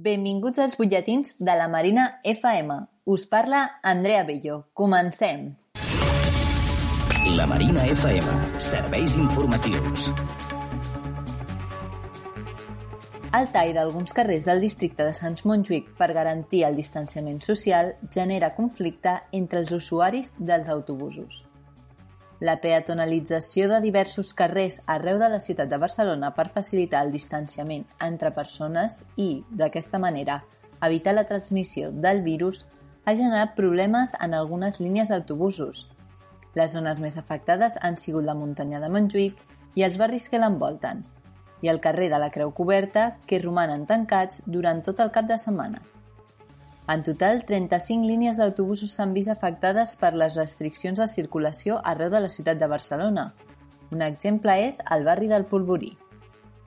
Benvinguts als butlletins de la Marina FM. Us parla Andrea Bello. Comencem. La Marina FM. Serveis informatius. El tall d'alguns carrers del districte de Sants Montjuïc per garantir el distanciament social genera conflicte entre els usuaris dels autobusos. La peatonalització de diversos carrers arreu de la ciutat de Barcelona per facilitar el distanciament entre persones i, d'aquesta manera, evitar la transmissió del virus ha generat problemes en algunes línies d'autobusos. Les zones més afectades han sigut la muntanya de Montjuïc i els barris que l'envolten, i el carrer de la Creu Coberta, que romanen tancats durant tot el cap de setmana. En total, 35 línies d'autobusos s'han vist afectades per les restriccions de circulació arreu de la ciutat de Barcelona. Un exemple és el barri del Polvorí,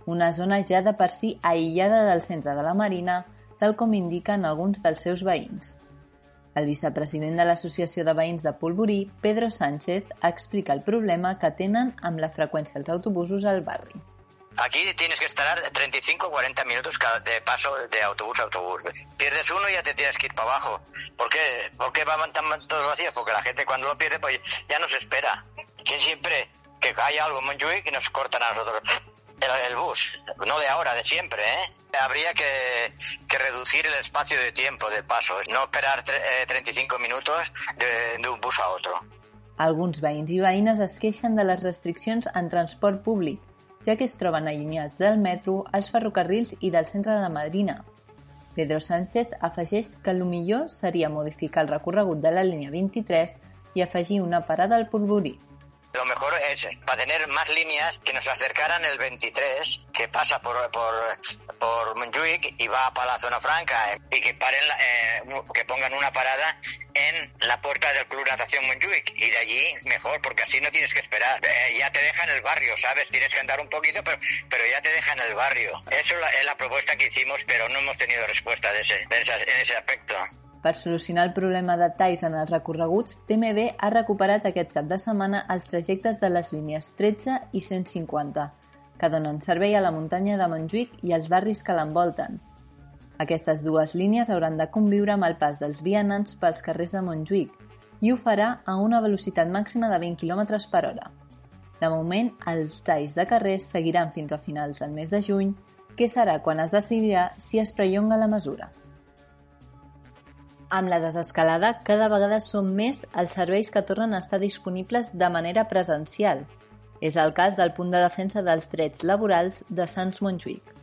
una zona ja de per si aïllada del centre de la Marina, tal com indiquen alguns dels seus veïns. El vicepresident de l'Associació de Veïns de Polvorí, Pedro Sánchez, explica el problema que tenen amb la freqüència dels autobusos al barri. Aquí tienes que estar 35 o 40 minutos de paso de autobús a autobús. Pierdes uno y ya te tienes que ir para abajo. ¿Por qué? ¿Por qué van tan todos vacíos? Porque la gente cuando lo pierde pues ya no se espera. Que siempre que cae algo en Montjuic y nos cortan a nosotros el, el, bus. No de ahora, de siempre, ¿eh? Habría que, que, reducir el espacio de tiempo de paso. No esperar eh, 35 minutos de, de un bus a otro. Alguns veïns i veïnes es queixen de les restriccions en transport públic ja que es troben allunyats del metro, els ferrocarrils i del centre de Madrina. Pedro Sánchez afegeix que el millor seria modificar el recorregut de la línia 23 i afegir una parada al Polvorí. Lo mejor es para tener más líneas que nos acercaran el 23, que pasa por, por, por Montjuic y va para la zona franca, eh, y que paren, eh, que pongan una parada en la puerta del Club Natación Montjuic y de allí mejor, porque así no tienes que esperar. Eh, ya te dejan el barrio, ¿sabes? Tienes que andar un poquito, pero, pero ya te dejan el barrio. Eso es la, es la propuesta que hicimos, pero no hemos tenido respuesta de ese, de esa, en ese aspecto. Per solucionar el problema de talls en els recorreguts, TMB ha recuperat aquest cap de setmana els trajectes de les línies 13 i 150, que donen servei a la muntanya de Montjuïc i als barris que l'envolten. Aquestes dues línies hauran de conviure amb el pas dels vianants pels carrers de Montjuïc i ho farà a una velocitat màxima de 20 km per hora. De moment, els talls de carrers seguiran fins a finals del mes de juny, que serà quan es decidirà si es prellonga la mesura. Amb la desescalada, cada vegada són més els serveis que tornen a estar disponibles de manera presencial. És el cas del punt de defensa dels drets laborals de Sants Montjuïc.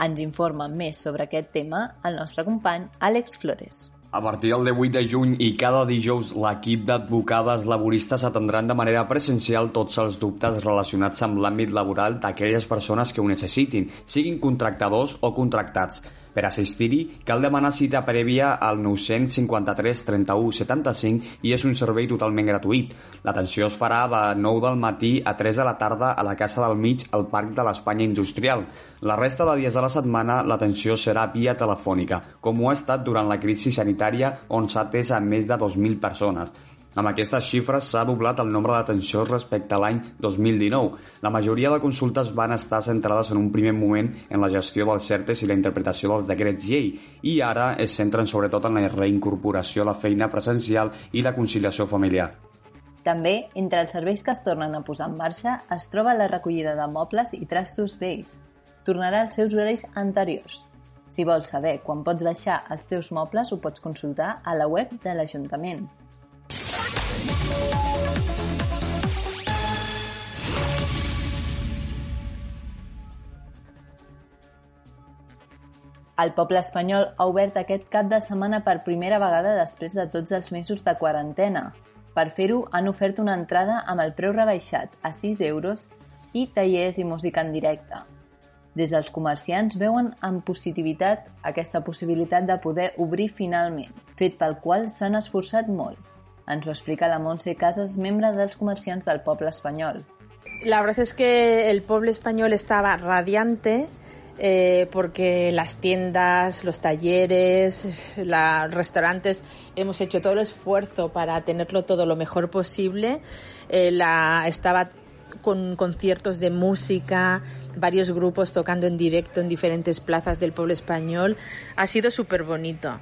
Ens informa més sobre aquest tema el nostre company Àlex Flores. A partir del 18 de juny i cada dijous, l'equip d'advocades laboristes atendran de manera presencial tots els dubtes relacionats amb l'àmbit laboral d'aquelles persones que ho necessitin, siguin contractadors o contractats. Per assistir-hi, cal demanar cita prèvia al 953 31 75 i és un servei totalment gratuït. L'atenció es farà de 9 del matí a 3 de la tarda a la Casa del Mig al Parc de l'Espanya Industrial. La resta de dies de la setmana l'atenció serà via telefònica, com ho ha estat durant la crisi sanitària on s'ha atès a més de 2.000 persones. Amb aquestes xifres s'ha doblat el nombre d'atencions respecte a l'any 2019. La majoria de consultes van estar centrades en un primer moment en la gestió dels CERTES i la interpretació dels decrets llei i ara es centren sobretot en la reincorporació a la feina presencial i la conciliació familiar. També, entre els serveis que es tornen a posar en marxa, es troba la recollida de mobles i trastos vells. Tornarà als seus horaris anteriors. Si vols saber quan pots baixar els teus mobles, ho pots consultar a la web de l'Ajuntament. El poble espanyol ha obert aquest cap de setmana per primera vegada després de tots els mesos de quarantena. Per fer-ho, han ofert una entrada amb el preu rebaixat a 6 euros i tallers i música en directe. Des dels comerciants veuen amb positivitat aquesta possibilitat de poder obrir finalment, fet pel qual s'han esforçat molt. Ens ho explica la Montse Casas, membre dels comerciants del poble espanyol. La verdad es que el pueblo español estaba radiante eh, porque las tiendas, los talleres, los restaurantes, hemos hecho todo el esfuerzo para tenerlo todo lo mejor posible. Eh, la, estaba con conciertos de música, varios grupos tocando en directo en diferentes plazas del pueblo español. Ha sido súper bonito.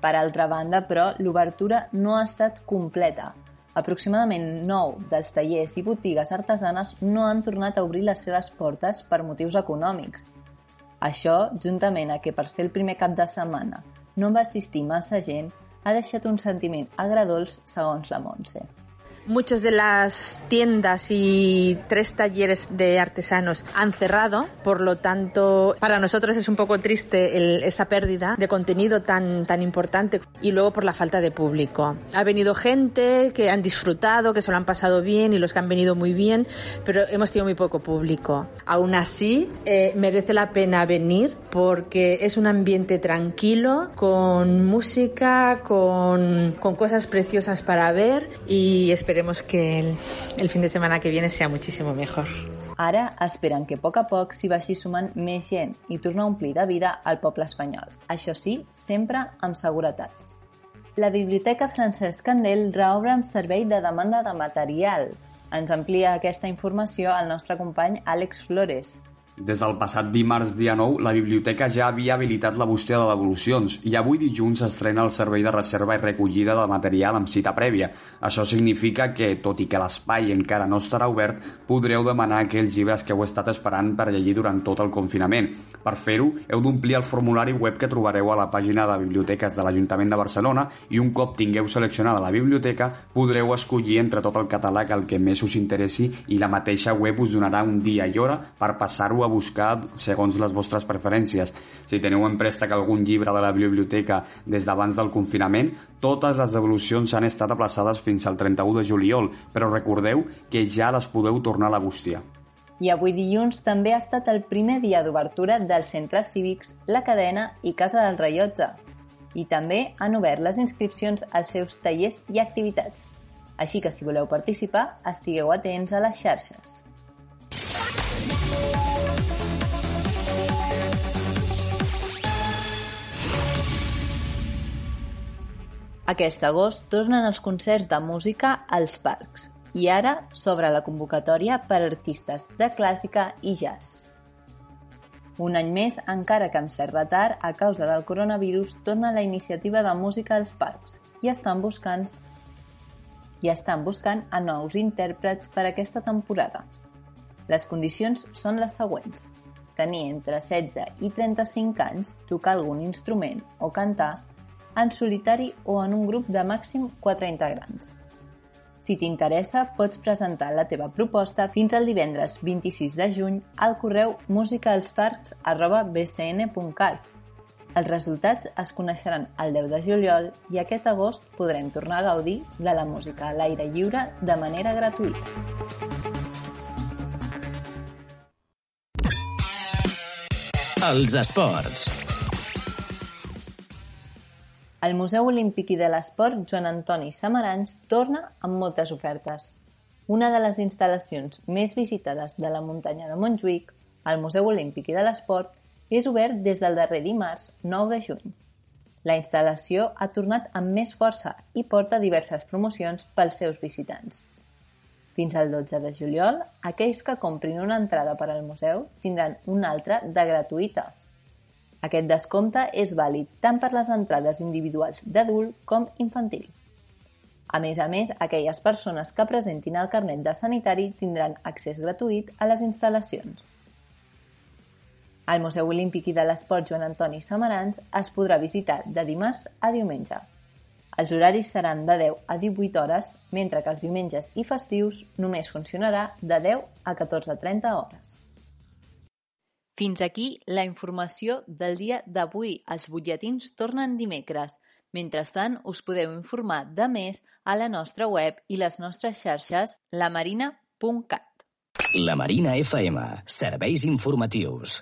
Per altra banda, però, l'obertura no ha estat completa. Aproximadament 9 dels tallers i botigues artesanes no han tornat a obrir les seves portes per motius econòmics. Això, juntament a que per ser el primer cap de setmana no va assistir massa gent, ha deixat un sentiment agradolç segons la Montse. Muchas de las tiendas y tres talleres de artesanos han cerrado, por lo tanto, para nosotros es un poco triste el, esa pérdida de contenido tan, tan importante y luego por la falta de público. Ha venido gente que han disfrutado, que se lo han pasado bien y los que han venido muy bien, pero hemos tenido muy poco público. Aún así, eh, merece la pena venir porque es un ambiente tranquilo, con música, con, con cosas preciosas para ver y esperemos que el, el fin de semana que viene sea muchísimo mejor. Ara esperen que a poc a poc s'hi vagi sumant més gent i tornar a omplir de vida al poble espanyol. Això sí, sempre amb seguretat. La Biblioteca Francesc Candel reobre amb servei de demanda de material. Ens amplia aquesta informació el nostre company Àlex Flores. Des del passat dimarts dia 9, la biblioteca ja havia habilitat la bústia de devolucions i avui dilluns s'estrena el servei de reserva i recollida de material amb cita prèvia. Això significa que, tot i que l'espai encara no estarà obert, podreu demanar aquells llibres que heu estat esperant per llegir durant tot el confinament. Per fer-ho, heu d'omplir el formulari web que trobareu a la pàgina de biblioteques de l'Ajuntament de Barcelona i un cop tingueu seleccionada la biblioteca, podreu escollir entre tot el catàleg el que més us interessi i la mateixa web us donarà un dia i hora per passar-ho a buscar segons les vostres preferències. Si teniu en préstec algun llibre de la biblioteca des d'abans del confinament, totes les devolucions han estat aplaçades fins al 31 de juliol, però recordeu que ja les podeu tornar a la bústia. I avui dilluns també ha estat el primer dia d'obertura dels centres cívics La Cadena i Casa del Rellotge. I també han obert les inscripcions als seus tallers i activitats. Així que si voleu participar, estigueu atents a les xarxes. Aquest agost tornen els concerts de música als parcs i ara s'obre la convocatòria per artistes de clàssica i jazz. Un any més, encara que amb cert retard, a causa del coronavirus, torna la iniciativa de música als parcs i estan buscant i estan buscant a nous intèrprets per aquesta temporada. Les condicions són les següents. Tenir entre 16 i 35 anys, tocar algun instrument o cantar en solitari o en un grup de màxim 4 integrants. Si t'interessa, pots presentar la teva proposta fins al divendres 26 de juny al correu musicalsparks.bcn.cat. Els resultats es coneixeran el 10 de juliol i aquest agost podrem tornar a gaudir de la música a l'aire lliure de manera gratuïta. Els esports. El Museu Olímpic i de l'Esport Joan Antoni Samaranys torna amb moltes ofertes. Una de les instal·lacions més visitades de la muntanya de Montjuïc, el Museu Olímpic i de l'Esport, és obert des del darrer dimarts 9 de juny. La instal·lació ha tornat amb més força i porta diverses promocions pels seus visitants. Fins al 12 de juliol, aquells que comprin una entrada per al museu tindran una altra de gratuïta, aquest descompte és vàlid tant per les entrades individuals d'adult com infantil. A més a més, aquelles persones que presentin el carnet de sanitari tindran accés gratuït a les instal·lacions. Al Museu Olímpic i de l'Esport Joan Antoni Samarans es podrà visitar de dimarts a diumenge. Els horaris seran de 10 a 18 hores, mentre que els diumenges i festius només funcionarà de 10 a 14.30 hores. Fins aquí la informació del dia d'avui. Els butlletins tornen dimecres. Mentrestant, us podeu informar de més a la nostra web i les nostres xarxes lamarina.cat. La Marina FM. Serveis informatius.